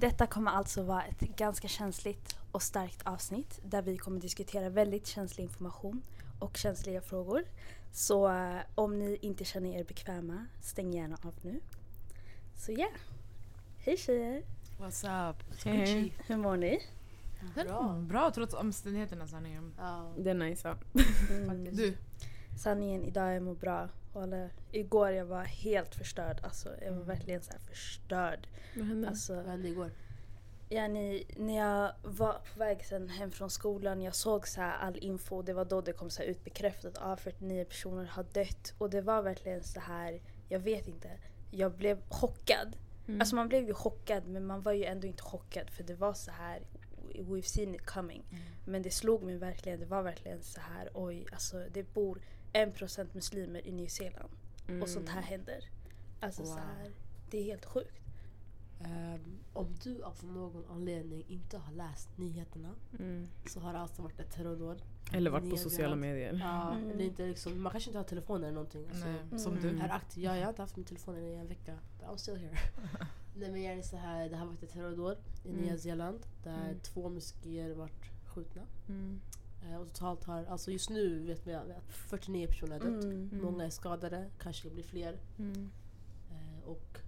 Detta kommer alltså vara ett ganska känsligt och starkt avsnitt där vi kommer diskutera väldigt känslig information och känsliga frågor. Så eh, om ni inte känner er bekväma, stäng gärna av nu. Så ja, yeah. hej tjejer! What's up? Hej. Hur mår ni? Bra. Bra trots omständigheterna sanningen. Ja. Det är nice. Mm. Du, Sanningen, idag jag mår bra. Eller, igår jag var helt förstörd. Alltså, jag var Mm. verkligen så här förstörd. Vad hände? Alltså, Vad hände igår? Ja, ni, när jag var på väg sen hem från skolan, jag såg så här all info. Det var då det kom så här ut bekräftat att 49 personer har dött. Och det var verkligen så här, jag vet inte. Jag blev chockad. Mm. Alltså man blev ju chockad men man var ju ändå inte chockad för det var så här, we've seen it coming. Men det slog mig verkligen, det var verkligen så här, oj, alltså det bor en procent muslimer i Nya Zeeland. Mm. Och sånt här händer. Alltså så Wow. här, det är helt sjukt. Ehm, om du av någon anledning inte har läst nyheterna Mm. så har det alltså varit ett terrordåd. Eller varit på sociala medier. Ja, Mm. eller inte liksom, man kanske inte har telefon eller någonting. Alltså, nej, som Mm. du. Är aktiv. Ja, jag har inte haft min telefon i en vecka. But I'm still here. Nej men jag är så här, det har varit ett terrordåd i Mm. Nya Zeeland där Mm. två moskéer varit skjutna. Eh, och totalt har, alltså just nu vet man att 49 personer har dött. Mm. Mm. Många är skadade, kanske det blir fler. Mm. Eh, och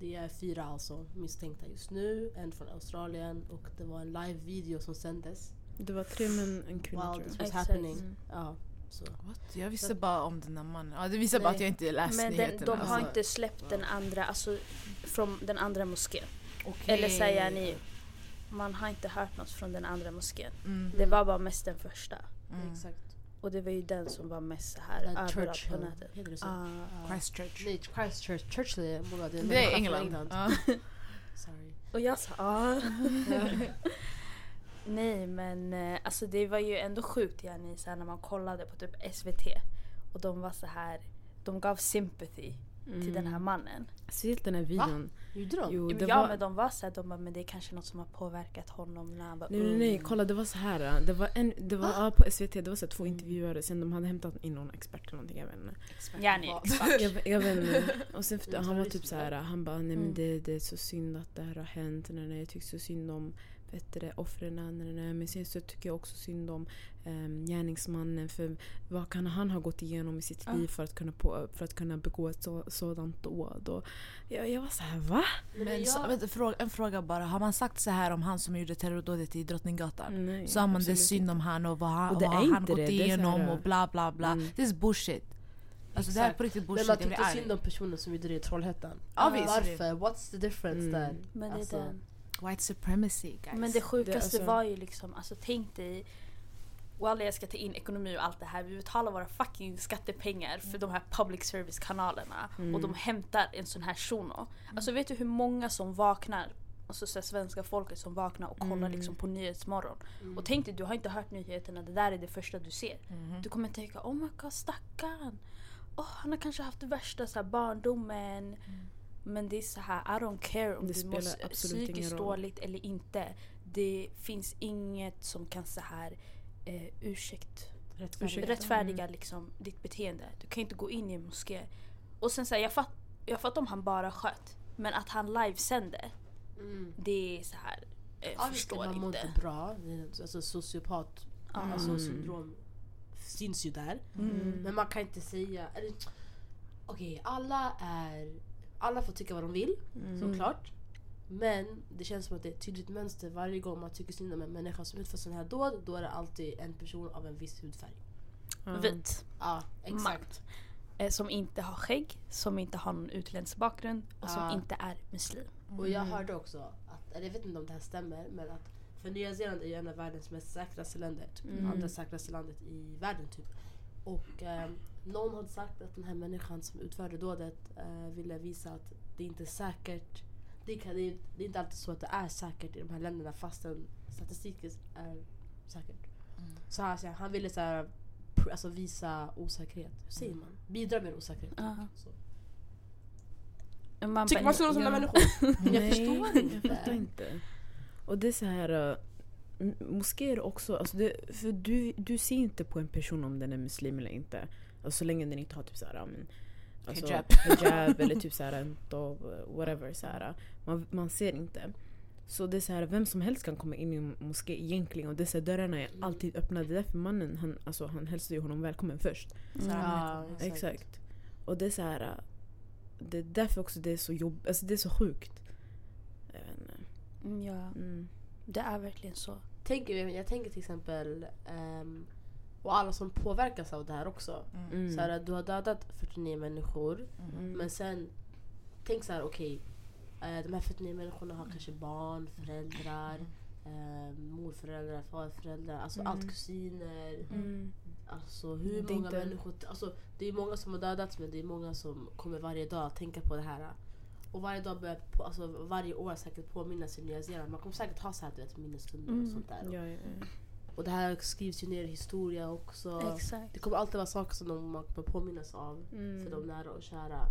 det är fyra alltså misstänkta just nu. En från Australien och det var en live-video som sändes. Det var tre män, en kvinna While tror this jag. was happening. Mm. Ja, så. What? Jag visste bara om den där mannen. Ja, det visar bara att jag inte läst Men den, nyheterna. de har alltså. inte släppt den andra, alltså från den andra moskén. Okej. Eller säger ni, man har inte hört något från den andra moskén. Mm. Det var bara mest den första. Mm. Exakt. Och det var ju den som var mest så här överallt på Churchill. nätet. Heter det så? Ah. Ja. Christchurch. Nej, Christchurch. Många. Det är, Det är från England. Ja. Sorry. Och jag sa ah. Nej men eh, alltså det var ju ändå sjukt så här, när man kollade på typ SVT. Och de var så här, de gav sympathy till den här mannen. Speciellt den här videon. Gjorde de? Jo, det ja var... men de var så här, de bara, men det är kanske något som har påverkat honom när han var Nej, nej, ung. nej, kolla det var så här. Det var, en, det var ja, på SVT, det var så här, två intervjuare, sen de hade hämtat in någon expert eller någonting, jag vet inte. Expert. Jag, jag vet inte. Och sen efter, han var typ så här, han bara nej men Mm. det, det är så synd att det här har hänt. Nej, nej, jag tycker så synd om vet du det, offren. Men sen så tycker jag också synd om um, gärningsmannen. För vad kan han ha gått igenom i sitt Ja. liv för att kunna, på, för att kunna begå ett så, sådant dåd? Och jag, jag var så här, va? Men så, vänta, fråga, en fråga bara. Har man sagt så här om han som gjorde terrordådet i Drottninggatan? Nej, Så har man det synd inte. om han och vad han, Och det vad är han inte gått det, det är så igenom här- och bla bla bla. Mm. Det är bullshit. Alltså det här är på riktigt Men bullshit. man Jag blir tyckte synd om personen som gjorde det i Trollhättan. Ja, visst. Varför? What's the difference Mm. där? Men det är Alltså, den. White supremacy guys. Men det sjukaste Det, alltså- var ju liksom, alltså tänk dig Walla jag ska ta in ekonomi och allt det här. Vi betalar våra fucking skattepengar för de här public service kanalerna. Mm. Och de hämtar en sån här shuno. Alltså vet du hur många som vaknar, alltså så svenska folket som vaknar och kollar Mm. liksom på Nyhetsmorgon. mm. Och tänk dig, du har inte hört nyheterna, det där är det första du ser. Mhm. Du kommer tänka oh my god stackarn. Oh, han har kanske haft det värsta så här, barndomen. Men det är så här, I don't care om Det du mår psykiskt dåligt eller inte. Det finns inget som kan så här eh, ursäkt, Rättfärdiga. Ursäkta. rättfärdiga liksom, ditt beteende. Du kan inte gå in i en moské. Och sen så här, jag, fatt, jag fattar om han bara sköt. Men att han livesände, Mm. det är så här. Eh, Ja, förstår man mår inte. inte bra. Alltså sociopat alltså, Mm. syndrom syns ju där. Mm. Men man kan inte säga... Okej, alla är... Alla får tycka vad de vill, Mm. såklart. Men det känns som att det är ett tydligt mönster. Varje gång man tycker synd om en människa som utför sådana här dåd, då är det alltid en person av en viss hudfärg. Ja. Vit. Ja, exakt. Eh, som inte har skägg, som inte har någon utländsk bakgrund och som Ja. inte är muslim. Och jag hörde också, att, eller jag vet inte om det här stämmer, men att för Nya Zeeland är ju en av världens mest säkraste länder. Typ Mm. andra säkraste landet i världen typ. Och eh, någon hade sagt att den här människan som utförde dådet eh, ville visa att det inte är säkert. Det, kan, det, är, det är inte alltid så att det är säkert i de här länderna fastän statistiken är säkert. Mm. Så han, så han ville så här, pr- alltså visa osäkerhet. Hur säger man? Bidra med osäkerhet. Ja. Så. Man Tycker man sådana ja. människor? Jag förstår inte. Jag fattar inte. Och det är så här... uh, m- moskéer också, alltså det, för du, du ser inte på en person om den är muslim eller inte. Alltså så länge den inte har typ så här, ja, men, alltså, Hijab. hijab eller typ så här, en whatever. Så här. Man, man ser inte. Så det är så här, vem som helst kan komma in i en moské egentligen och dessa dörrarna är Mm. alltid öppna. Det är därför mannen, han, alltså, han hälsar ju honom välkommen först. Här, Ja, men- Exakt. Och det är så här, äh, det är därför också det är så jobb, alltså det är så sjukt. Jag vet inte. Mm, Ja, Mm. det är verkligen så. Tänker, jag tänker till exempel, ehm, och alla som påverkas av det här också. Mm. Så här, du har dödat 49 människor, Mm. men sen tänk så här, okej. eh, de här 49 människorna har kanske barn, föräldrar, eh, morföräldrar, farföräldrar, alltså Mm. allt kusiner. Mm. Alltså hur många inte- människor... Alltså, det är många som har dödats men det är många som kommer varje dag att tänka på det här. Och varje dag börjar på, alltså, varje år säkert påminna sig Nya Zeeland. Man kommer säkert ha så här, du vet, minnesstunder Mm. och sånt där. Ja, ja, ja. Och det här skrivs ju ner i historia också. Exakt. Det kommer alltid vara saker som de man kommer påminnas av Mm. för de nära och kära.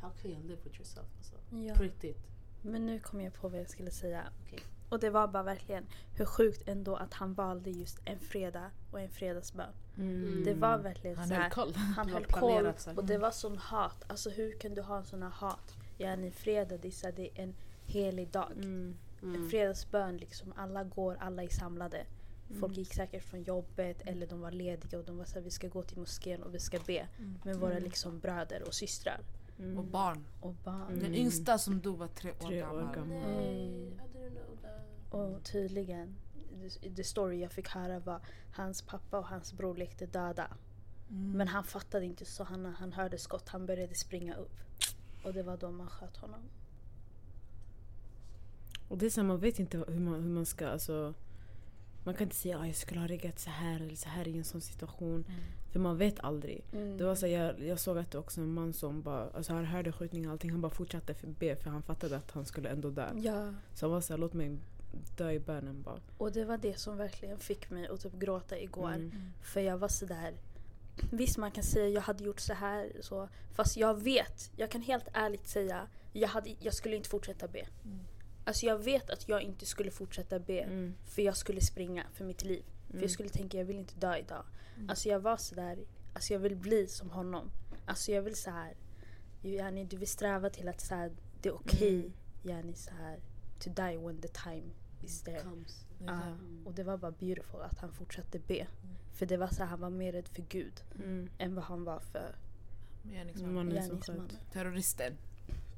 How can you live with yourself? Alltså, Ja. På riktigt. Men nu kom jag på vad jag skulle säga. Okej. Och det var bara verkligen hur sjukt ändå att han valde just en fredag och en fredagsbön. Mm. Det var verkligen Han så höll här. koll. Han höll koll och det var sån hat. Alltså hur kan du ha en sån här hat? Ja, ni fredag, det är en helig dag. Mm. En Mm. fredagsbön liksom. Alla går, alla är samlade. Folk Mm. gick säkert från jobbet eller de var lediga och de var så här, vi ska gå till moskén och vi ska be med våra Mm. liksom bröder och systrar. Mm. Och barn. Och barn. Mm. Den yngsta som dog var tre år Tre år gammal. gammal. Nej, Mm. I didn't know that. Och tydligen, the- the story jag fick höra var hans pappa och hans bror lekte döda. Mm. Men han fattade inte så han, han hörde skott, han började springa upp. Och det var då man sköt honom. Och det är så här, man vet inte hur man, hur man ska, alltså man kan inte säga att jag skulle ha reagerat så här eller så här i en sån situation. Mm. För man vet aldrig. Mm. Det var så här, jag, jag såg att det också en man som bara, alltså han hörde skjutningen och allting. Han bara fortsatte för be för han fattade att han skulle ändå dö. Ja, Så han var såhär, låt mig dö i bönen bara. och det var det som verkligen fick mig att typ gråta igår. Mm. För jag var sådär... Visst man kan säga jag hade gjort så här så. Fast jag vet, jag kan helt ärligt säga jag, hade, jag skulle inte fortsätta be. Mm. Alltså jag vet att jag inte skulle fortsätta be. Mm. För jag skulle springa för mitt liv. För Mm. jag skulle tänka jag vill inte dö idag. Mm. Alltså jag var sådär, alltså jag vill bli som honom. Alltså jag vill så här. Yani, du vill sträva till att så här, det är okej. Mm. Yani, så här, to die when the time is there. Comes. Mm. och det var bara beautiful att han fortsatte be. För det var så här, han var mer rädd för Gud Mm. än vad han var för gärningsmannen. sköt. Terroristen.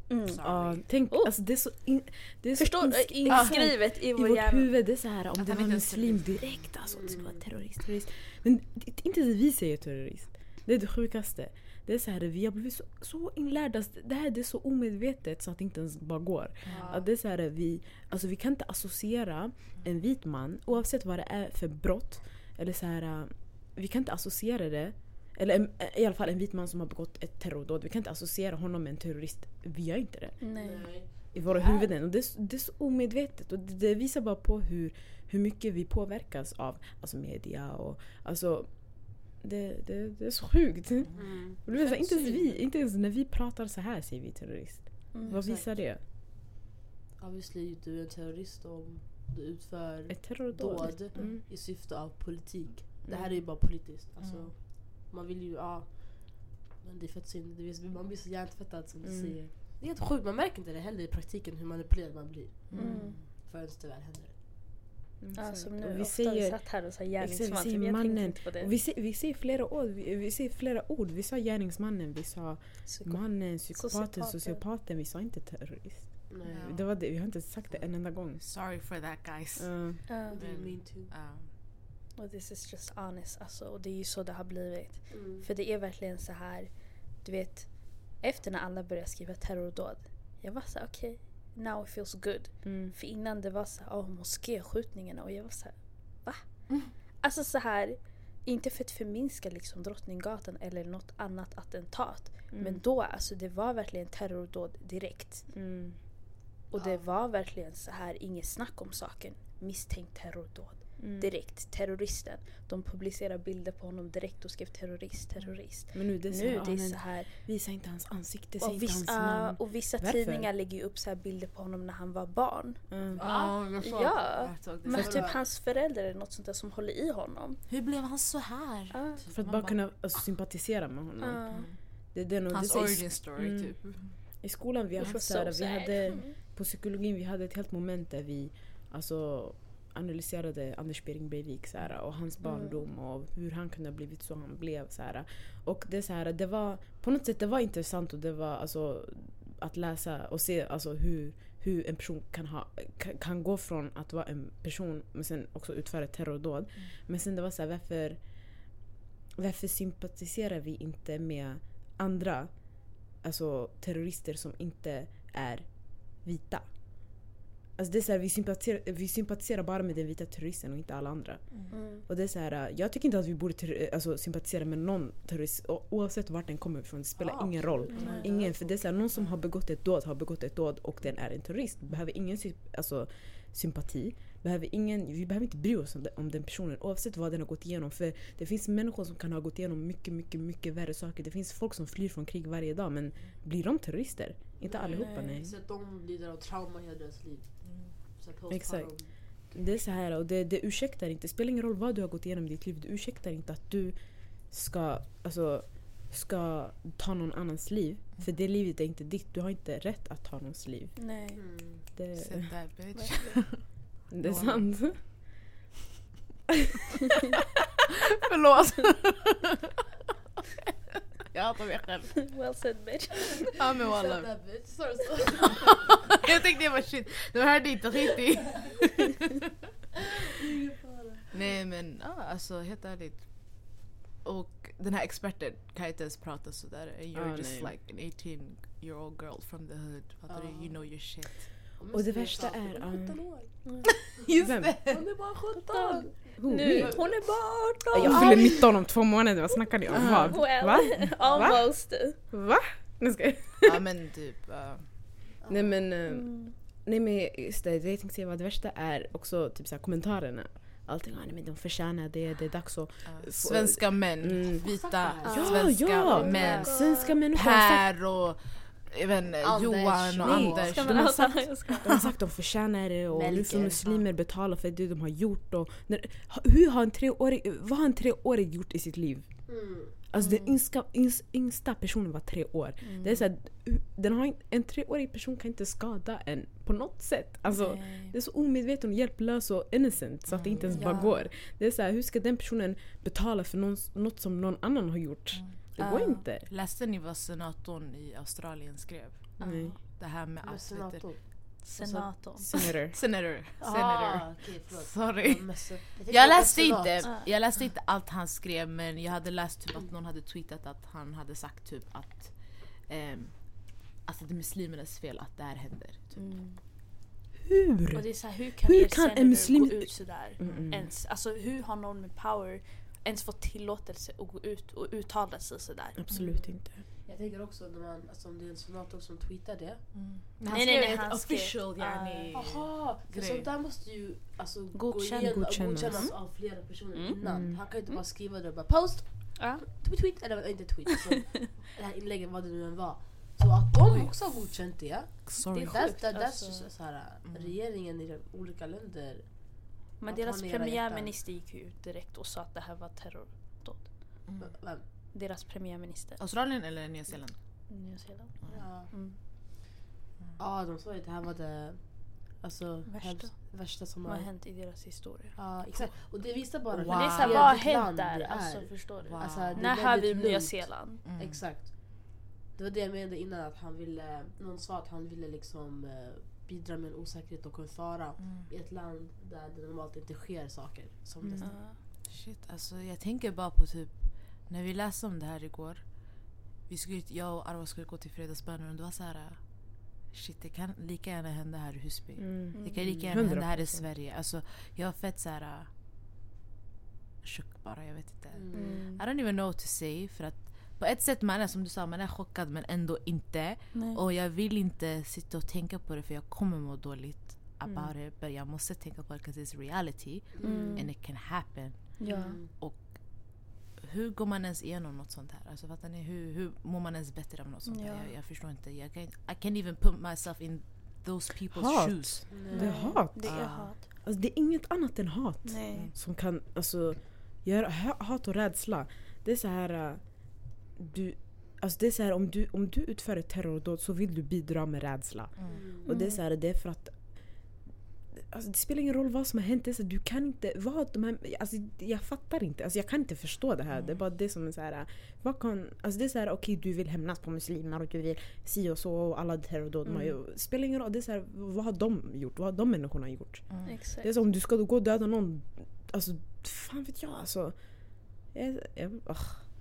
Mm. Ja, tänk, Oh. alltså det är så, in, det är så Förstår insk- du? Inskrivet i i vår vårt hjärna. huvud. Det är så här, om Att det var muslim terrorist. direkt alltså, det ska vara terrorist, terrorist. Men det, inte ens vi säger terrorist. Det är det sjukaste. Det är så här, vi har blivit så, så inlärda. Det här det är så omedvetet så att det inte ens bara går. Att det är så här, vi, alltså vi kan inte associera en vit man, oavsett vad det är för brott, eller så här, vi kan inte associera det, eller en, i alla fall en vit man som har begått ett terrordåd, vi kan inte associera honom med en terrorist. Vi gör inte det Nej. I våra huvuden. Och det, är, så- det är så omedvetet och det, det visar bara på hur, hur mycket vi påverkas av alltså media och alltså det, det, det är så sjugt. Mm. Och det är så, inte, ens vi, inte ens när vi pratar så här säger vi terrorist. Mm. Vad exakt. visar det? Obviously, du är en terrorist om du utför Ett terrordåd. dåd Mm. i syfte av politik. Det här Mm. är ju bara politiskt. Alltså, Mm. Man vill ju, ja. Men det är fett synd. Är, man blir så hjärntvättad som du Mm. säger. Det är helt sjukt, man märker inte det heller i praktiken hur manipulerad man blir. Mm. Förrän det väl händer. Ja, Exakt. som Och nu, vi ofta vi säger, satt här och sa vi gärningsman. säger typ, mannen. inte på det. och vi, säger, vi säger flera ord. Vi, vi säger flera ord. Vi sa gärningsmannen, vi sa Psyko- mannen, psykopaten, Sociopaten. sociopaten. Vi sa inte terrorist. Nej. Ja. Det var det. Vi har inte sagt det en enda gång. Sorry for that guys. Uh, Ja. Det är mean too. Ja. Och this is just honest alltså. Och det är ju så det har blivit. Mm. För det är verkligen så här, du vet, efter när alla började skriva terrordåd. Jag var så okej, now it feels good. mm. För innan det var så här, oh, moskéskjutningarna och jag var så här, va? Mm. Alltså så här, inte för att förminska liksom Drottninggatan eller något annat attentat. Mm. Men då, alltså det var verkligen terrordåd direkt. Mm. Och det Ja. var verkligen så här, inget snack om saken. Misstänkt terrordåd. Mm. Direkt. Terroristen. De publicerade bilder på honom direkt och skrev terrorist, terrorist. Men nu det är så, nu det är men så här. Visa inte hans ansikte, säg Och inte hans vissa, namn. och vissa Varför? tidningar lägger ju upp så här bilder på honom när han var barn. Mm. Såg- Ja, det. Så typ det- hans föräldrar eller något sånt där som håller i honom. Hur blev han så här? Typ, För att bara kunna alltså, sympatisera med honom. Ja. Mm. Det är det nog, Hans det origin story Mm. typ. I skolan vi haft was så här, vi hade, Mm. på psykologin vi hade ett helt moment där vi alltså, analyserade Anders Behring Breivik så här, och hans barndom och hur han kunde ha blivit så han blev. Så här. Och det, så här, det var på något sätt det var intressant och det var alltså, att läsa och se alltså, hur, hur en person kan, ha, kan, kan gå från att vara en person men sen också utföra terrordåd. Men sen det var så här, varför, varför sympatiserar vi inte med andra alltså, terrorister som inte är vita? Alltså det är så här, vi, sympatiserar, vi sympatiserar bara med den vita terroristen och inte alla andra. Mm. Och det är så här, jag tycker inte att vi borde terror, alltså, sympatisera med någon terrorist oavsett vart den kommer ifrån. Det spelar Ja, ingen roll. Ingen, för det är så här, någon som har begått ett dåd har begått ett dåd och den är en terrorist. Behöver ingen alltså, sympati. Behöver ingen, vi behöver inte bry oss om, om den personen oavsett vad den har gått igenom. För det finns människor som kan ha gått igenom mycket, mycket, mycket värre saker. Det finns folk som flyr från krig varje dag men blir de terrorister? Inte allihopa nej. Så att de lider av trauma i hela deras liv. Exakt. Det är så här och det, det ursäktar inte. Det spelar ingen roll vad du har gått igenom i ditt liv. Det ursäktar inte att du ska, alltså, ska ta någon annans liv. För det livet är inte ditt. Du har inte rätt att ta någons liv. Nej. Mm. Det, that bitch. det är sant. Förlåt. jag hatar mig själv. Well said bitch. Ja men walla. Jag tänkte jag bara shit, de hörde inte, skit i. Nej men ja, alltså helt ärligt. Och den här experten kan inte ens prata sådär. You're Ah, just nej. like an 18 year old girl from the hood. Fattar du? Ja. You know your shit. Och det värsta är, Hon är um, 17 år. Just Vem? det! Hon är bara 17! Nu, hon är bara 18! Jag fyller 19 om två månader. Vad snackar ni om? Vad? Well, Va? almost. Va? Nu ska jag... Ja men typ. uh, Nej men, Mm. nej men just det, det jag tänkte säga var det värsta är också typ så här, kommentarerna. Allting, ah, nej, men de förtjänar det, det är dags att... uh, svenska män, Mm. vita Ja, svenska ja. män. Svenska sagt, Per och jag vet inte. Johan och Nej. Anders. De har sagt- de har sagt att de förtjänar det och nu får Melker. muslimer betala för det de har gjort. Och när, hur har en treårig, vad har en treårig gjort i sitt liv? Mm. Alltså den yngsta, yngsta, personen var tre år. Det är så här, den har, en treårig person kan inte skada en på något sätt. Alltså, Nej. det är så omedveten och hjälplös och innocent så att det inte ens bara Ja. går. Det är så här, hur ska den personen betala för någon, något som någon annan har gjort? Det går Ja. inte. Läste ni vad senatorn i Australien skrev? Nej. Det här med att... senator. Senatorn. Senator. Senator. Senator. Ah, förlåt. Sorry. Jag läste, inte, Ah. jag läste inte allt han skrev men jag hade läst typ att någon hade tweetat att han hade sagt typ att ehm, Alltså det är muslimernas fel att det här händer. Typ. Mm. Hur? Och det är så här, hur kan Hur er kan en senator muslim- gå ut sådär? Mm-mm. Ens? Alltså hur har någon med power ens fått tillåtelse att gå ut och uttala sig sådär? Absolut inte. Jag tänker också när man, alltså om det är en senator som tweetar det. Men Nej, han nej, skrev nej, ett han official yani. Jaha! För sånt där måste ju alltså, Godkänn- gå igenom, godkännas. godkännas av flera personer Mm. innan. Mm. Han kan ju inte bara skriva det och bara post, Ja. tweet, tweet, eller inte tweet, alltså, det här inlägget vad det nu än var. Så att de också har godkänt det. Sorry. Det är sjukt, där, där, där alltså. så, så här, Mm. regeringen i olika länder. Men deras premiärminister gick ju ut direkt och sa att det här var terrordåd. Mm. Vem? Deras premiärminister. Australien eller Nya Zeeland? Nya Zeeland. Ja. Mm. ja, de sa ju att det här var det alltså, Värsta. hemskt- värsta som har har hänt i deras historia? Ja, exakt. Och det visar bara Wow. Men det är såhär, vad har hänt där? det Alltså förstår du? Wow. Alltså, När hör vi Nya. Zeeland? Mm. Exakt. Det var det jag menade innan att han ville, någon sa att han ville liksom eh, bidra med en osäkerhet och en fara Mm. i ett land där det normalt inte sker saker som Mm. dessa. Ja. Shit, alltså jag tänker bara på typ när vi läste om det här igår. Vi skulle, jag och Arwa skulle gå till fredagsbönen och det var så här. Shit, det kan lika gärna hända här i Husby. Mm. Det kan lika gärna hända här i 100%. Sverige. Alltså, jag var fett så här. Chock bara, jag vet inte. Mm. I don't even know what to say. För att på ett sätt man är som du sa, man är chockad men ändå inte. Nej. Och jag vill inte sitta och tänka på det för jag kommer må dåligt Mm. about it. Men jag måste tänka på det because it's reality Mm. and it can happen. Ja. Mm. Hur går man ens igenom något sånt här? Alltså fattar ni? Hur, hur mår man ens bättre av något sånt här? Ja. Jag, jag förstår inte. Jag kan, I can't even put myself in those people's Hat. shoes. Det är hat. Det är Ah. hat. Alltså, det är inget annat än hat. Nej. som kan alltså, göra ha- hat och rädsla. Det är så här... Du, Alltså det är så här, om, du, om du utför ett terrordåd så vill du bidra med rädsla. Mm. Och det är så här, det är för att Alltså det spelar ingen roll vad som har hänt. Det är så, du kan inte... Vad de här, alltså jag fattar inte. Alltså jag kan inte förstå det här. Det är bara det som är så här... Vad kan, alltså det är så här, okej du vill hämnas på muslimer och du vill si och så och alla terrordåd. Det spelar ingen roll. Det är så här, vad har de gjort? Vad har de människorna gjort? Exakt. Det är som om du ska gå och döda någon. Alltså fan vet jag alltså. Jag, jag.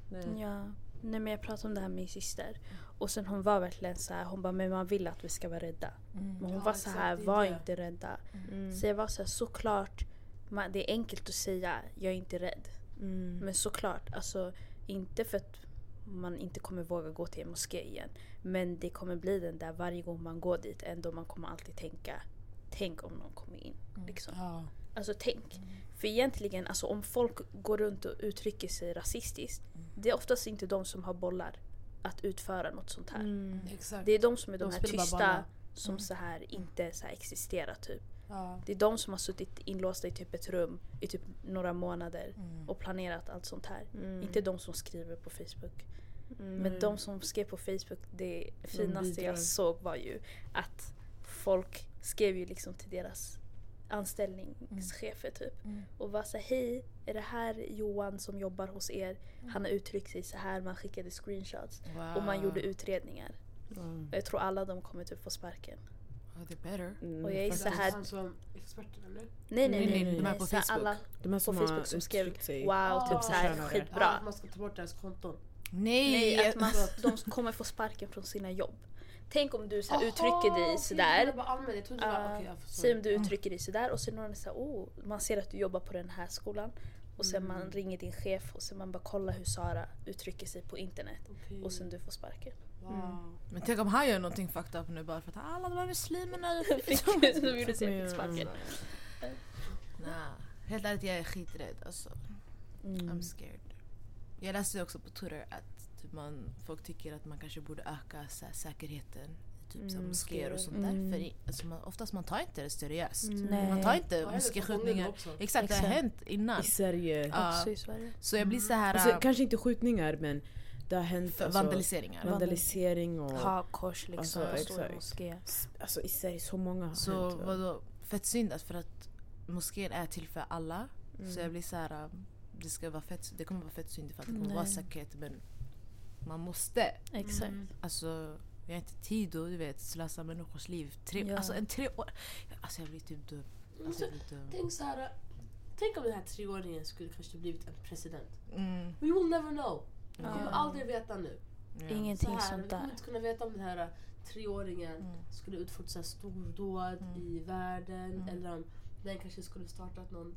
Nej. Ja. Nej men jag pratade om det här med min syster. Och sen hon var verkligen så här, hon bara men man vill att vi ska vara rädda. Men hon Ja, var så här, var inte rädda. Mm. Så jag var så här, såklart, man, det är enkelt att säga jag är inte rädd. Mm. Men såklart, alltså inte för att man inte kommer våga gå till en moské igen. Men det kommer bli den där varje gång man går dit ändå man kommer alltid tänka Tänk om någon kommer in. Liksom. Ja. Alltså tänk. För egentligen, alltså, om folk går runt och uttrycker sig rasistiskt. Det är oftast inte de som har bollar att utföra något sånt här. Mm. Exakt. Det är de som är de, De här tysta som så här inte så här existerar typ. Ja. Det är de som har suttit inlåsta i typ ett rum i typ några månader Mm. och planerat allt sånt här. Mm. Inte de som skriver på Facebook. Mm. Men de som skrev på Facebook, det finaste bidrar. jag såg var ju att folk skrev ju liksom till deras anställningschefer typ. Mm. Och var så här, hej, är det här Johan som jobbar hos er? Han har uttryckt sig så här, man skickade screenshots. Wow. Och man gjorde utredningar. Mm. Och jag tror alla de kommer typ få sparken. Oh, det better. Mm. Och jag är så här- Han som experten eller? Nej nej Nej, nej, nej, de här på Facebook. alla De här på som Facebook har som skrev wow, typ så här förtjänar det. skitbra. Ja, att man ska ta bort deras konton. Nej! Nej, att man, de kommer få sparken från sina jobb. Tänk om du så här, uttrycker dig sådär. Uh. Säg om du uttrycker dig sådär och sen någon såhär, oh, man ser att du jobbar på den här skolan. Och sen Mm. man ringer din chef och sen man bara kollar hur Sara uttrycker sig på internet. Okej. Och sen du får sparken. Wow. Men tänk om han gör någonting fucked up nu bara för att alla de här muslimerna... de gjorde sig sparken. nah, helt ärligt jag är skiträdd alltså. Mm. I'm scared. Jag läste också på Twitter att typ man, folk tycker att man kanske borde öka så här, säkerheten i typ Mm, moskéer och sånt Mm. där. För i, alltså, man, oftast man tar inte det seriöst. Nej. Man tar inte Ja, moskéskjutningar. också. Exakt, det har Exakt. hänt innan. I Sverige. Ja. Också i Sverige. Så jag blir så här... Alltså, äh, kanske inte skjutningar men det har hänt för alltså, vandaliseringar. vandalisering och... Hakkors liksom. Alltså, stor exakt. moské. Alltså i Sverige så många har Så hänt. va? vadå, fett synd att för att moskén är till för alla. Mm. Så jag blir så här, um, det ska vara fett, det kommer vara fett synd ifall det kommer Nej. vara säkerhet men man måste. Exakt. Mm. Alltså jag har inte tid att du vet, slösa människors liv. Tre, Ja. Alltså en tre år. Alltså jag blir typ dum. Alltså, jag blir dum. Tänk så här. Tänk om den här treåringen skulle kanske blivit en president. Mm. We will never know. Vi kommer Ja. aldrig veta nu. Ja. Så Ingenting här, sånt vi kommer där. inte kunna veta om den här treåringen Mm. skulle utfört stordåd Mm. i världen Mm. eller om den kanske skulle startat någon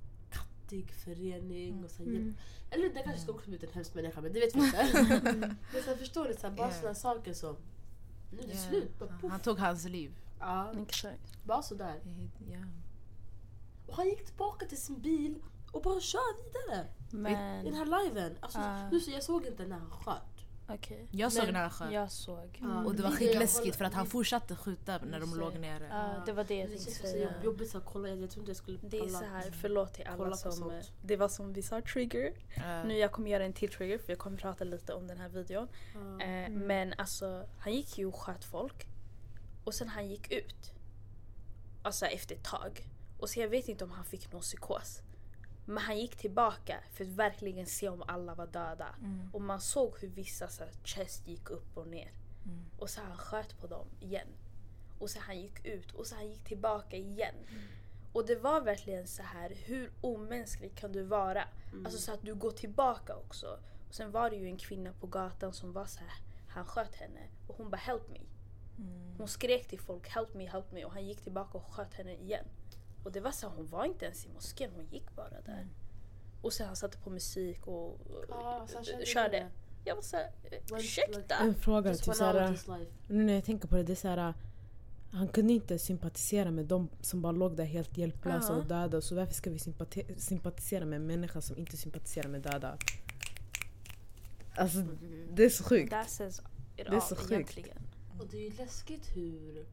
kattig förening. Mm. Och så här, Mm. Eller den kanske skulle också blivit en hemsk människa men det vet vi inte. men så här, förstår du? Så här, bara Yeah. sådana saker som nu är det Ja. slut. Bara. Han tog hans liv. Ja, Exakt. bara sådär. Ja. Och han gick tillbaka till sin bil och bara kör vidare. I Men den här liven. Alltså, Ah. nu så jag såg inte när han sköt. Okej. Jag såg Men- när han sköt. Jag såg. Ja. Och det var skitläskigt för att han fortsatte skjuta när de låg det. nere. Ja, det var det jag Det tänkte säga. jobbigt att kolla. Jag tror inte jag skulle Det är så här, förlåt till alla som... sånt. Det var som vi sa, trigger. Ja. Nu jag kommer göra en till trigger för jag kommer prata lite om den här videon. Ja. Eh, Men alltså, han gick ju och sköt folk. Och sen han gick ut. Alltså efter ett tag. Och så jag vet inte om han fick någon psykos. Men han gick tillbaka för att verkligen se om alla var döda. Mm. Och man såg hur vissa så här, chest gick upp och ner. Mm. Och så han sköt på dem igen. Och så han gick ut och så han gick tillbaka igen. Och det var verkligen så här, hur omänsklig kan du vara? Mm. Alltså så att du går tillbaka också. Och sen var det ju en kvinna på gatan som var så här, han sköt henne och hon bara help me. Mm. Hon skrek till folk help me, help me och han gick tillbaka och sköt henne igen. Och det var så hon var inte ens i moskén, hon gick bara där. Mm. Och sen han satte på musik och kände körde. det. Jag var såhär, Went ursäkta? En fråga till Sara. Nu när jag tänker på det, det är så här, Han kunde inte sympatisera med de som bara låg där helt hjälplösa Ja. och döda. Så varför ska vi sympati- sympatisera med en människa som inte sympatiserar med döda? Alltså det är så sjukt. Det är så sjukt. egentligen. Och det är ju läskigt hur...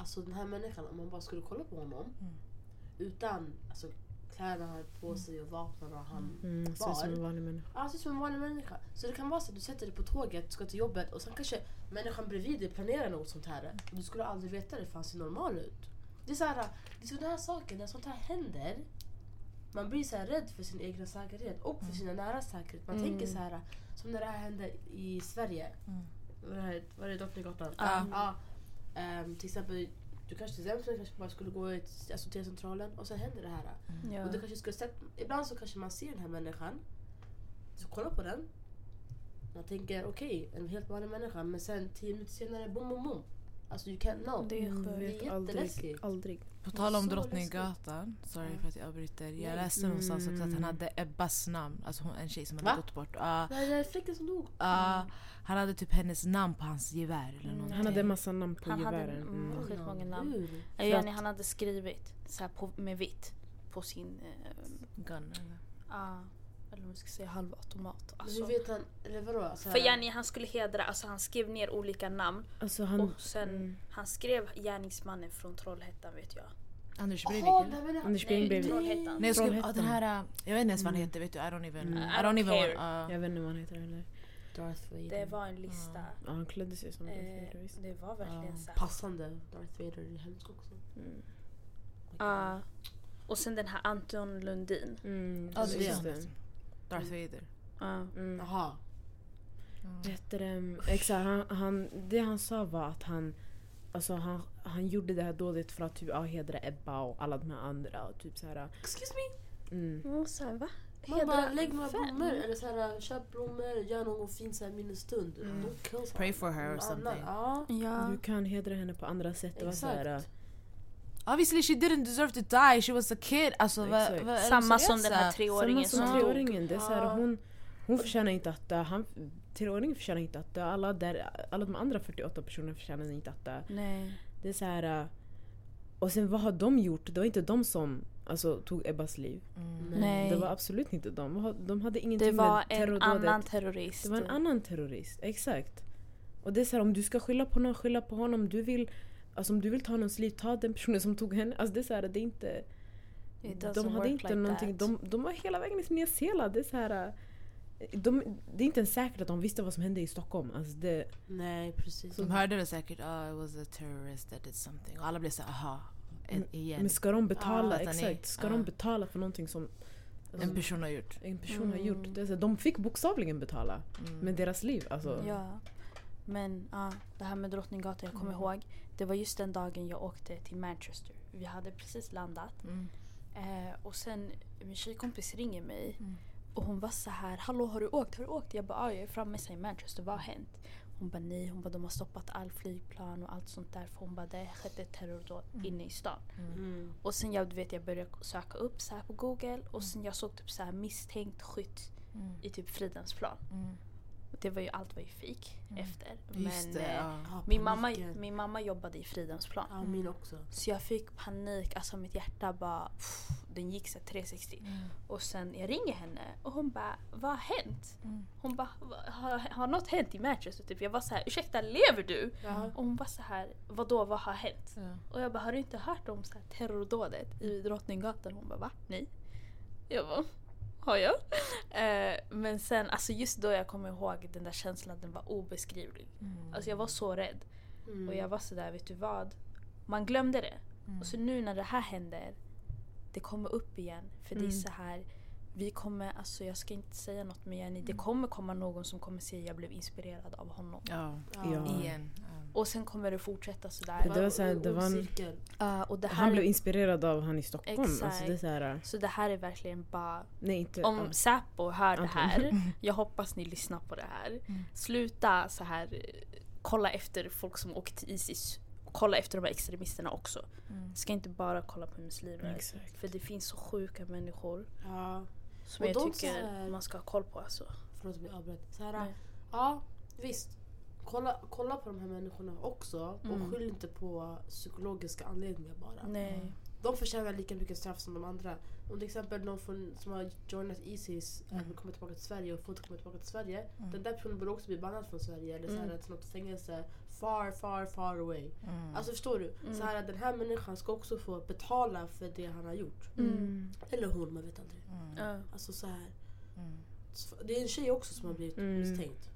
Alltså den här människan, om man bara skulle kolla på honom Mm. utan alltså, kläder han hade på sig och vapnen och han Mm, ser ut som en vanlig människa. Ja, ser ut som en vanlig människa. Så det kan vara så att du sätter dig på tåget, ska till jobbet och sen kanske människan bredvid dig planerar något sånt här. Och du skulle aldrig veta det för han ser normal ut. Det är, så här, det är sådana här saker, när sånt här händer, man blir så här rädd för sin egen säkerhet och för sina nära säkerhet. Man Mm. tänker så här, som när det här hände i Sverige. Mm. Var det, var det Drottninggatan? Ja. Ja. Ehm, till exempel, du kanske till exempel kanske bara skulle gå ett- alltså till centralen och sen händer det här. Ja. Och du kanske skulle sett, ibland så kanske man ser den här människan, så kolla på den. Man tänker okej, en helt vanlig människa men sen tio minuter senare, bom bom bom. Alltså you can't know. Det är Mm, sjukt. aldrig, jätteläskigt. aldrig. På tal om Drottninggatan, sorry för att jag avbryter. Jag läste någonstans också att han Mm. hade Ebbas namn, alltså hon, en tjej som Va? hade gått bort. Ja, Nej, det är fläkten som dog. ja, han hade typ hennes namn på hans gevär eller Mm. någonting. Han hade en massa namn på Han hade- gevären. mm. Mm. skitmånga namn. Jenny, han hade skrivit så här på, med vitt på sin... eh, Gun, eller? Ja, eller vi ska säga halvautomat. Alltså. hur vet han, eller vadå? Så här- För Jenny han skulle hedra, alltså han skrev ner olika namn Alltså han... och sen mm. han skrev gärningsmannen från Trollhättan vet jag. Anders Breivik eller? det- Anders Nej, Breivik. Trollhättan. Nej jag skulle, Trollhättan. ah, den här, äh, jag vet inte ens vad han Mm. heter vet du, I don't even, Mm. I I don't don't even uh, Jag vet inte vad han heter heller. Darth Vader. Det var en lista. Ja, han klädde sig som Eh, Darth Vader, visst. det var verkligen så. Passande. Darth Vader är hemskt också. Mm. Ja. och sen den här Anton Lundin. Mm, Ja, det Darth Vader. Ja. Mm. Jaha. Vet du, det, exakt, han, han, det han sa var att han, alltså han, han gjorde det här dåligt för att typ, ja, hedra Ebba och alla de här andra. Och typ så här, Excuse me? mm. Och så här, va? Man bara lägg några blommor eller så här, köp blommor, gör någon fin så här minnesstund. Mm. Pray for her or something. Ja. Ja. Du kan hedra henne på andra sätt. Det var så här, Exakt. Obviously she didn't deserve to die, she was a kid. Alltså, vad, Exakt. vad, är de Samma som den här treåringen Samma som treåringen. Det är så här, hon, hon förtjänar inte att dö. Han, treåringen förtjänar inte att dö. Alla, där, alla de andra 48 personerna förtjänar inte att dö. Nej. Det är så här... äh, Och sen vad har de gjort? Det var inte de som alltså, tog Ebbas liv. Mm. Nej. Det var absolut inte de. De hade ingenting Det var med en terrordådet. annan terrorist. Det var en annan terrorist, exakt. Och det är så här, om du ska skylla på någon, skylla på honom. Du vill, alltså, om du vill ta någons liv, ta den personen som tog henne. Alltså, det är så här, det är inte... De hade inte like någonting, de, de var hela vägen i Nya Zeeland. Det är så här... De, det är inte ens säkert att de visste vad som hände i Stockholm. Alltså det, Nej precis. De hörde väl säkert oh, it was a terrorist that did something. Och alla blev så aha, en, igen. men ska de betala, fattar ni? exakt, ska Ja. de betala för någonting som en person har gjort. en person har Mm. gjort? Det är så de fick bokstavligen betala Mm. med deras liv. Alltså. Ja. Men ja, det här med Drottninggatan, jag kommer Mm. ihåg. Det var just den dagen jag åkte till Manchester. Vi hade precis landat. Mm. Eh, och sen min tjejkompis ringer mig. Mm. Och hon var så här, hallå har du åkt? Har du åkt? Jag bara, ja jag är framme i Manchester, vad har hänt? Hon bara nej, hon bara de har stoppat all flygplan och allt sånt där. För hon bara det skedde ett terrordåd Mm. inne i stan. Mm. Och sen jag, du vet, jag började söka upp så här på google och sen jag såg typ så här misstänkt skytt Mm. i typ Fridhemsplan. Mm. Det var ju, allt var ju fake Mm. efter. Men det, eh, ja. Ja, min, mamma, min mamma jobbade i Fridhemsplan. Ja min också. Så jag fick panik, alltså mitt hjärta bara... Pff, den gick så här 360. Mm. Och sen jag ringer henne och hon bara vad har hänt? Mm. Hon bara "Va- har, har något hänt i Manchester? Typ. Jag var så här ursäkta lever du? Och hon bara så här vadå vad har hänt? Och jag bara har du inte hört om så här terrordådet i Drottninggatan? Hon bara va? Nej. Jag bara har jag? Eh, men sen alltså just då jag kommer ihåg den där känslan den var obeskrivlig. Mm. Alltså jag var så rädd. Mm. Och jag var sådär, vet du vad? Man glömde det. Mm. Och så nu när det här händer, det kommer upp igen. För det är Mm. så här, vi kommer, alltså jag ska inte säga något men Jenny, Mm. det kommer komma någon som kommer säga jag blev inspirerad av honom. Ja, Ja. igen. Och sen kommer det fortsätta sådär. Det var så här, det var en- cirkel. Uh, och det här Han blev inspirerad av han i Stockholm. Alltså det är så här, så det här är verkligen bara, nej inte... om ja. Säpo hör det Anton. här, jag hoppas ni lyssnar på det här. Mm. Sluta så här eh, kolla efter folk som åker till Isis. Kolla efter de här extremisterna också. Mm. Ska inte bara kolla på muslimer. Exakt. För det finns så sjuka människor Ja. som Och jag tycker här- man ska ha koll på. Alltså. Förlåt att jag avbröt. Så här, Nej. ja visst. Kolla, kolla på de här människorna också Mm. och skyll inte på psykologiska anledningar bara. Nej. de förtjänar lika mycket straff som de andra. Om till exempel någon från, som har joinat Isis Mm. mm. vill komma tillbaka till Sverige och får inte komma tillbaka till Sverige. Mm. Den där personen borde också bli bannad från Sverige eller så här, Mm. till något fängelse far, far, far away. Mm. Alltså förstår du? Mm. Så här, den här människan ska också få betala för det han har gjort. Mm. Eller hon, man vet aldrig. Mm. Alltså så här. Mm. Det är en tjej också som har blivit Mm. misstänkt.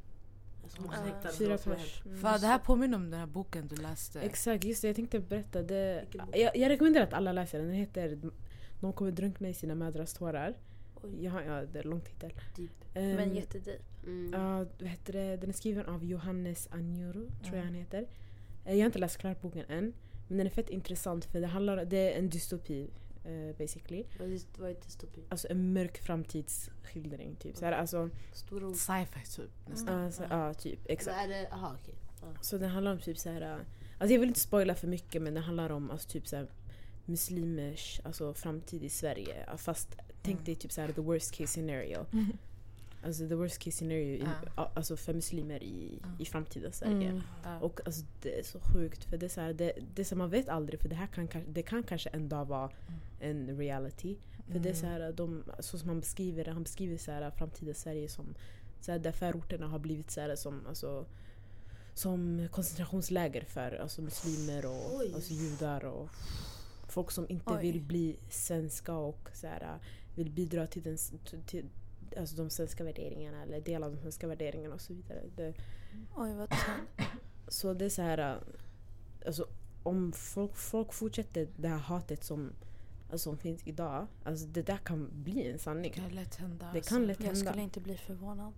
Alltså, Ja. Fyra pers. hänt. Mm. Fan, det här påminner om den här boken du läste. Exakt, just det. Jag tänkte berätta. Det, jag, jag rekommenderar att alla läser den. Den heter De kommer drunkna i sina mödrars tårar. Oj, har, ja, det är en lång titel. deep. Ehm, Men jättedeep. Mm. Ja, vad heter det? Den är skriven av Johannes Anjuru, tror jag Mm. han heter. Eh, Jag har inte läst klart boken än. Men den är fett intressant för det, handlar, det är en dystopi eh, basically. Vad är, dystopi? Alltså en mörk framtidsskildring. Typ. Så här, alltså, Stora. Sci-fi typ nästan. alltså, ja, typ. Exakt. Är det, aha okej. Ja. Så den handlar om typ så här. äh, Alltså jag vill inte spoila för mycket men det handlar om alltså, typ så här, muslimers alltså, framtid i Sverige. Fast tänk Mm. dig typ så här the worst case scenario. Mm. Alltså the worst case scenario i, Ja. ja, alltså, för muslimer i, Ja. i framtida Sverige. Mm. Ja. Och alltså, det är så sjukt för det är så här, det, det som man vet aldrig för det här kan, kanske- det kan kanske en dag vara en reality. För det är så här, de, så som han beskriver det, han beskriver så här, framtida Sverige som så här, där förorterna har blivit så här, som, alltså, som koncentrationsläger för alltså, muslimer och Oj. alltså, judar och folk som inte Oj. vill bli svenska och så här, vill bidra till, den, till alltså, de svenska värderingarna eller dela av de svenska värderingarna och så vidare. Det, Oj vad tungt. så det är så här... äh, Alltså, om folk, folk fortsätter det här hatet som, alltså, som finns idag, alltså det där kan bli en sanning. Det kan lätt hända. Det alltså. kan lätt Jag hända. skulle inte bli förvånad.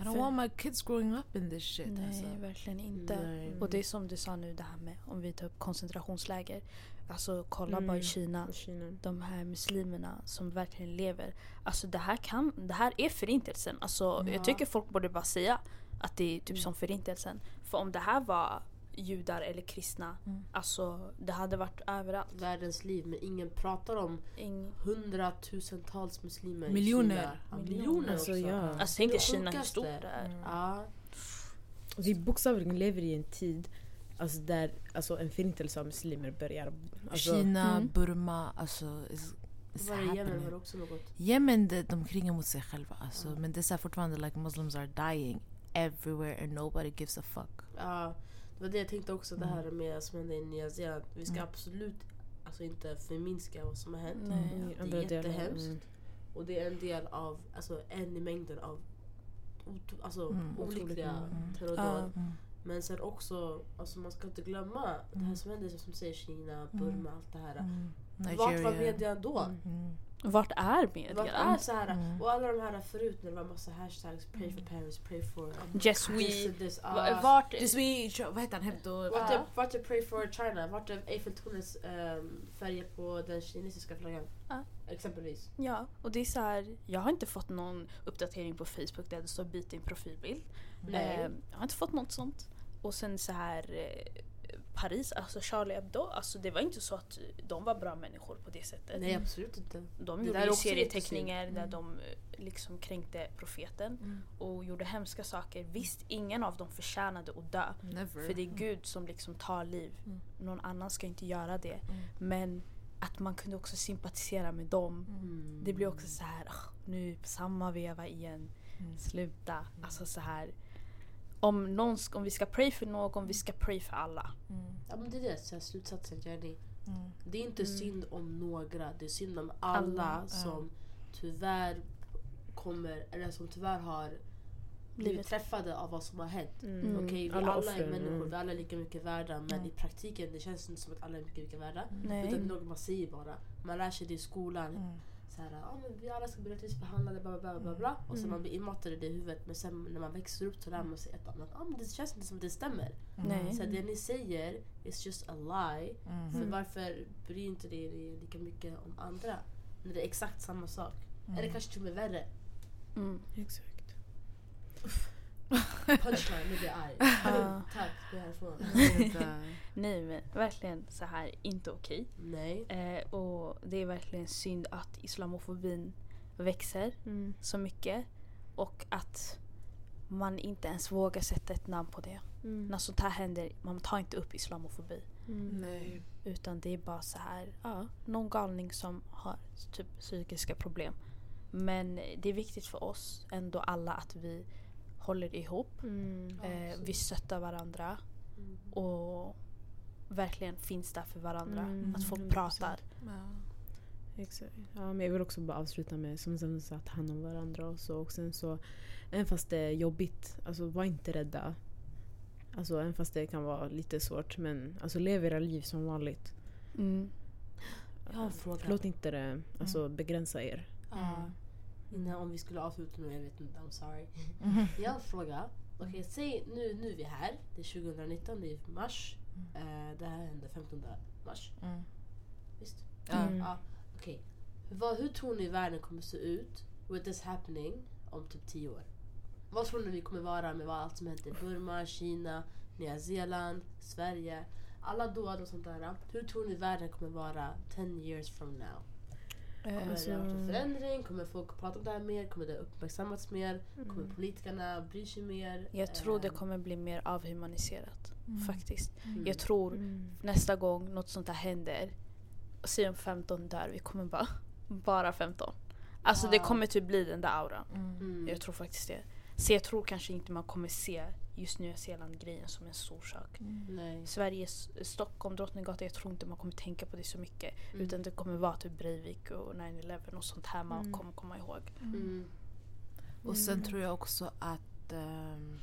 I don't want my kids growing up in this shit. Nej, Alltså. verkligen inte. Nej. Och det är som du sa nu det här med om vi tar upp koncentrationsläger. Alltså kolla Mm. bara i Kina. I Kina. De här muslimerna som verkligen lever. Alltså det här kan, det här är förintelsen. Alltså Ja. jag tycker folk borde bara säga att det är typ Mm. som förintelsen. För om det här var judar eller kristna, Mm. alltså det hade varit överallt. Världens liv men ingen pratar om Ing, hundratusentals muslimer Miljoner. i Kina. Ja, Miljoner. miljoner Alltså, också. ja. alltså tänk dig Kina hur stort det är. Mm. Ja. Vi bokstavligen lever i en tid alltså, där alltså, en förintelse av muslimer börjar. Alltså, Kina, Mm. Burma, alltså... Is Var det Yemen var också något? Yemen, det, de krigar mot sig själva. Alltså, Ja. Men det är fortfarande like Muslims are dying everywhere and nobody gives a fuck. Ja, det var det jag tänkte också det Mm. här med som hände i Nya Zeeland. Vi ska Mm. absolut alltså, inte förminska vad som har hänt. Nej. Det är jättehemskt. Mm. Och det är en del av, alltså en i mängden av alltså, Mm. olyckliga Otroligt Mm. terrordåd. Mm. Men sen också, alltså man ska inte glömma det här Mm. som händer som säger Kina, Burma, allt det här. Mm. Vart var media då? Mm. Mm. Vart är medierna? Vart är så här, Mm. och alla de här förut när det var massa hashtags, pray for Paris, pray for Yes this we. this. Va- ah. Vart... This week, vad heter han? Hebdo? Vart Ja. är, vart är Pray for China? Vart är Eiffeltornets um, färger på den kinesiska flaggan? Ja. Exempelvis. Ja, och det är så här, jag har inte fått någon uppdatering på Facebook där det står byt din profilbild. Nej. Eh, jag har inte fått något sånt. Och sen så här eh, Paris, alltså Charlie Hebdo, alltså det var inte så att de var bra människor på det sättet. Nej absolut inte. De gjorde där ju serieteckningar där Mm. de eh, liksom kränkte profeten Mm. och gjorde hemska saker. Visst, ingen av dem förtjänade att dö. Never. För det är Gud som liksom tar liv. Mm. Någon annan ska inte göra det. Mm. Men att man kunde också sympatisera med dem. Mm. Det blir också så här, "Ah, nu samma veva igen. Mm. Sluta. Alltså så här. Om, någon, om vi ska pray för någon, vi ska pray för alla. Mm. Ja men det är det, så här, slutsatsen Jenny. Mm. Det är inte Mm. synd om några, det är synd om alla, Alla, ja. som tyvärr kommer, eller som tyvärr har blivit träffade av vad som har hänt. Mm. Okej, vi Alla alla, är människor, mm. vi alla är lika mycket värda men Mm. i praktiken det känns inte som att alla är mycket, mycket värda. Nej. Utan det är något man säger bara. Man lär sig det i skolan. Mm. Så här, ah, men vi alla ska bli rättvist behandlade, bla bla bla. bla, bla. Och så Mm. man blir inmatad i det i huvudet. Men sen när man växer upp så lär man sig ett annat. Ah, men det känns inte som att det stämmer. Nej. Så det ni säger is just a lie. Mm. För Mm. varför bryr inte det er lika mycket om andra? När det är exakt samma sak. Mm. Eller kanske till och med värre. Mm. Exakt. Punchline, nu blir jag arg. Ja. Tack, gå härifrån. Nej men verkligen så här inte okej. Nej. Eh, och det är verkligen synd att islamofobin växer Mm. så mycket. Och att man inte ens vågar sätta ett namn på det. Mm. När sånt här händer, man tar inte upp islamofobi. Nej. Utan det är bara så här, ja, någon galning som har typ psykiska problem. Men det är viktigt för oss ändå alla att vi håller ihop. Mm. Eh, vi stöttar varandra Mm. och verkligen finns där för varandra. Mm, Att folk 100%. pratar. Ja. Exakt. Ja, men jag vill också bara avsluta med som sen så att ta hand om varandra och så. Och sen så, även fast det är jobbigt, alltså var inte rädda. Alltså även fast det kan vara lite svårt, men alltså lev era liv som vanligt. Mm. Jag har en fråga. Låt inte det alltså, begränsa er. Ja. Innan om vi skulle avsluta nu, jag vet inte, I'm sorry. Mhm. Jag har en fråga. Okej, säg nu, nu är vi här. Det är 2019, det är mars. Eh, det här hände 15 mars. Mm. Visst? Ja. Mm. Ja, okej. Vad- Hur tror ni världen kommer se ut with this happening om typ 10 år? Vad tror ni vi kommer vara med vad allt som hänt i Burma, Kina, Nya Zeeland, Sverige? Alla dåd och sånt där. Hur tror ni världen kommer vara 10 years from now? Kommer Eh, Alltså- det ha varit en förändring? Kommer folk prata om det här mer? Kommer det uppmärksammats mer? Kommer Mm. politikerna bry sig mer? jag tror det Eh, kommer bli mer avhumaniserat. Faktiskt. mm. Jag tror Mm. nästa gång något sånt här händer, säg om 15 dör, vi kommer bara, bara 15. Alltså det Ja. kommer typ bli den där auran. Mm. Mm. Jag tror faktiskt det. Så jag tror kanske inte man kommer se just Nya Zeeland-grejen som en stor sak. Nej. Sverige, S- Stockholm, Drottninggatan, jag tror inte man kommer tänka på det så mycket. Mm. Utan det kommer vara typ Breivik och 9-11 och sånt här man Mm. kommer komma ihåg. Mm. Och sen tror jag också att... ehm,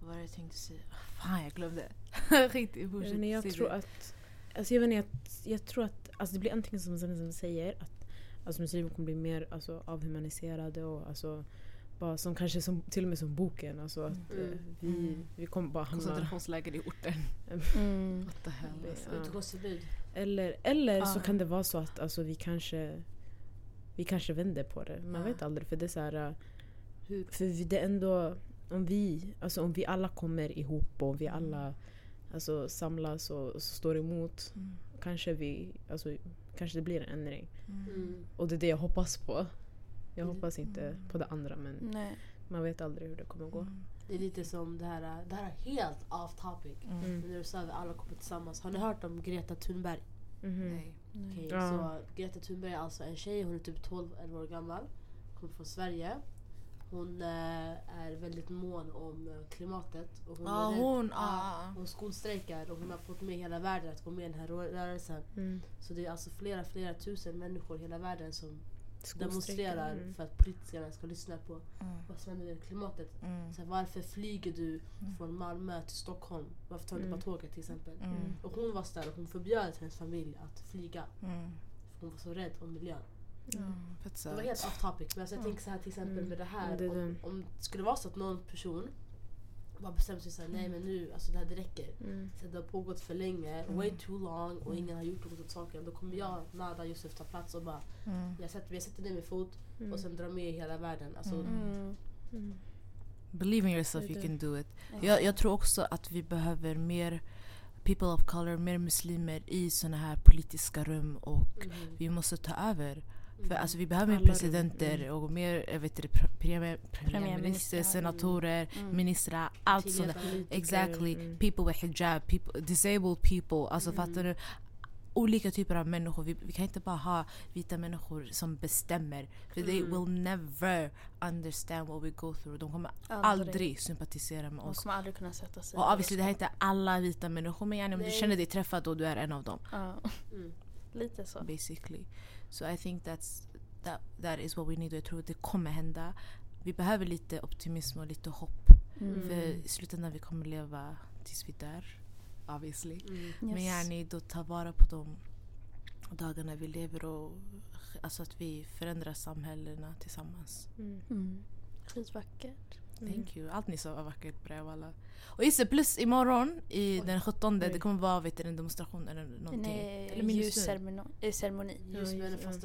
vad var det jag tänkte säga? Fan, jag glömde. Skit i fortsätt. Men jag tror det. att... Alltså jag, vet inte, jag, jag tror att alltså det blir antingen som Zenzen säger att alltså muslimer kommer bli mer alltså, avhumaniserade och alltså, bara som kanske som, till och med som boken. Alltså att Mm. eh, vi, Mm. vi kommer bara hamna... Koncentrationsläger i orten. Mm. What the hell? Alltså. Ja. Utegångsförbud. Eller, eller så Ja. kan det vara så att alltså, vi kanske vi kanske vänder på det. Man Ja. vet aldrig. För det är så här, Hur? för vi- det är ändå om vi, alltså, om vi alla kommer ihop och vi alla alltså, samlas och, och står emot Mm. kanske, vi, alltså, kanske det blir en ändring. Mm. Och det är det jag hoppas på. Jag Mm. hoppas inte på det andra men Nej. man vet aldrig hur det kommer gå. Mm. Det är lite som det här, det här är helt off topic. Mm. Mm. Men när du sa att vi alla kommer tillsammans. Har ni hört om Greta Thunberg? Mhm. Nej. Okej, Ja. så Greta Thunberg är alltså en tjej, hon är typ 12-11 år gammal. Kommer från Sverige. Hon eh, är väldigt mån om eh, klimatet. Och hon, Ja, är rädd- hon, ah. hon skolstrejkar och hon har fått med hela världen att gå med i den här rö- rörelsen. Mm. Så det är alltså flera, flera tusen människor i hela världen som demonstrerar mm. för att politikerna ska lyssna på Mm. vad som händer med klimatet. Mm. Så här, varför flyger du från Malmö till Stockholm? Varför tar du inte Mm. bara tåget till exempel? Mm. Och hon var där och hon förbjöd hennes familj att flyga. Mm. För hon var så rädd om miljön. Mm. Det var helt off topic. Men alltså jag Mm. tänker så här till exempel Mm. med det här. Om, om det skulle vara så att någon person bara bestämmer sig såhär, nej men nu, alltså det här det räcker. Mm. Så det har pågått för länge, Mm. way too long och ingen har gjort något åt saken. Då kommer jag, Nada Yusuf ta plats och bara, Mm. jag sätter, jag sätter ner min fot Mm. och sen drar med hela världen. Alltså, Mm. Mm. Mm. Believe in yourself, you can do it. Jag, jag tror också att vi behöver mer people of color, mer muslimer i såna här politiska rum och mhm. vi måste ta över. För Mm. alltså, vi behöver mer Alla rum, presidenter mm. och mer vet, premier, premiärminister, senatorer, Mm. ministrar, allt sånt. Exactly. Mm. People with hijab, people, disabled people. Alltså Mm. fattar du? Olika typer av människor. Vi, vi kan inte bara ha vita människor som bestämmer. För they Mm. will never understand what we go through. De kommer aldrig sympatisera med De oss. kommer aldrig kunna sätta sig Och obviously det här är inte alla vita människor men yani, om du Nej. känner dig träffad och du är en av dem. Ja, Mm. lite så. Basically. So I think that's, that, that is what we need och jag tror att det kommer hända. Vi behöver lite optimism och lite hopp. Mm. För i slutändan vi kommer leva tills vi dör. Obviously. Mm. Men Yes. yani då ta vara på de dagarna vi lever och alltså att vi förändrar samhällena tillsammans. Mm. Mm. Skitvackert. Thank you. Allt ni sa var vackert bre walla. Och just det, plus imorgon i den 17 det Oj. kommer vara vet du, en demonstration eller någonting. Nej, eller ljusceremoni. eh, ceremoni. Just med en Ja. fast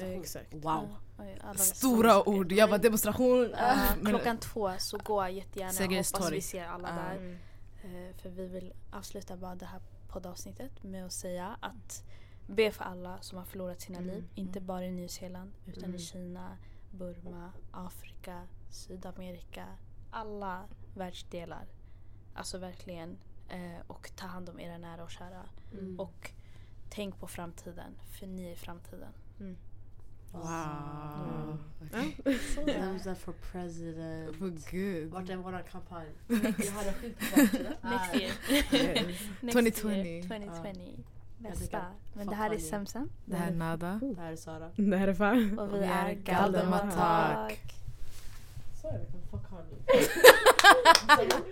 Mm. Exakt. Wow. Ja, oj, alla Stora ord. Jag bara demonstration. Ja, men- klockan två så gå jättegärna. Sergels Hoppas vi ser alla där. Mm. Eh, För vi vill avsluta bara det här poddavsnittet med att säga att be för alla som har förlorat sina Mm, liv. Inte bara i Nya Zeeland utan Mm. i Kina, Burma, Afrika, Sydamerika. Alla världsdelar. Alltså verkligen Eh, och ta hand om era nära och kära. Mm. Och tänk på framtiden, för ni är framtiden. Wow. Vem är for president? För gud. Vart är våran kampanj? Vi har en skylt på baksidan. Next year. Yes. Next 2020. Year, 2020. Bästa. Men det här är. Semsem. Det här är Nada. Det här är Sara. Det här är fan. Och vi är är Galdematak. Galdematak. Sorry, fuck Kanye.